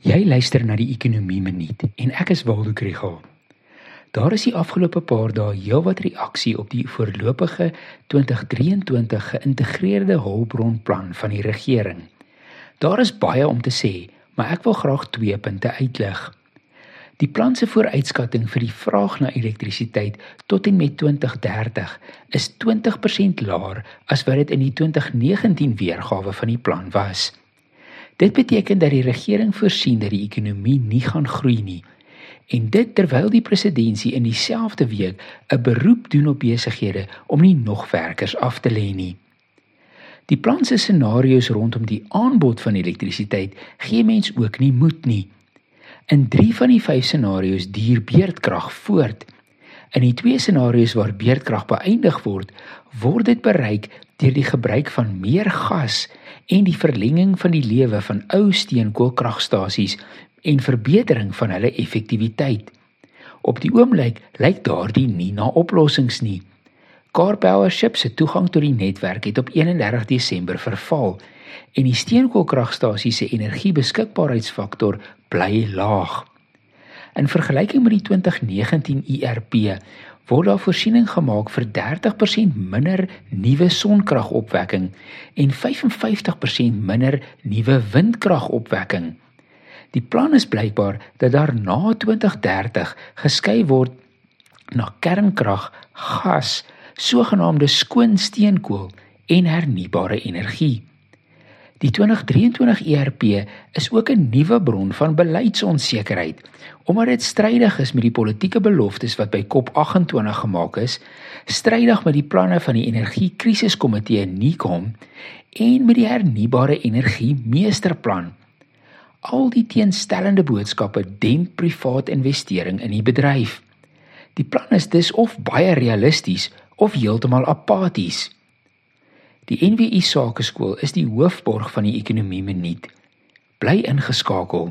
Jy luister na die Ekonomie Minuut en ek is Waldo Krügel. Daar is die afgelope paar dae heelwat reaksie op die voorlopige 2023 geïntegreerde hulpbronplan van die regering. Daar is baie om te sê, maar ek wil graag twee punte uitlig. Die plan se vooruitskatting vir die vraag na elektrisiteit tot en met 2030 is 20% laer as wat dit in die 2019 weergawe van die plan was. Dit beteken dat die regering voorsien dat die ekonomie nie gaan groei nie en dit terwyl die presidentsie in dieselfde week 'n beroep doen op besighede om nie nog werkers af te lê nie. Die plan se scenario's rondom die aanbod van elektrisiteit gee mens ook nie moed nie. In 3 van die 5 scenario's duur beurtkrag voort. In die twee scenario's waar beurtkrag beëindig word, word dit bereik deur die gebruik van meer gas en die verlenging van die lewe van ou steenkoolkragstasies en verbetering van hulle effektiwiteit. Op die oomblik lyk daardie nie na oplossings nie. Car Power Ship se toegang tot die netwerk het op 31 Desember verval en die steenkoolkragstasie se energiebeskikbaarheidsfaktor bly laag. In vergelyking met die 2019 IRP word daar voorsiening gemaak vir 30% minder nuwe sonkragopwekking en 55% minder nuwe windkragopwekking. Die plan is blykbaar dat daar na 2030 geskei word na kernkrag, gas, sogenaamde skoon steenkool en hernubare energie. Die 2023 ERP is ook 'n nuwe bron van beleidsonsekerheid omdat dit strydig is met die politieke beloftes wat by COP28 gemaak is, strydig met die planne van die energiekrisiskomitee NECOM en met die hernubare energie meesterplan. Al die teenstellende boodskappe demp privaat investering in die bedryf. Die plan is dus of baie realisties of heeltemal apaties. Die NWI Sakeskool is die hoofborg van die ekonomie minuut. Bly ingeskakel.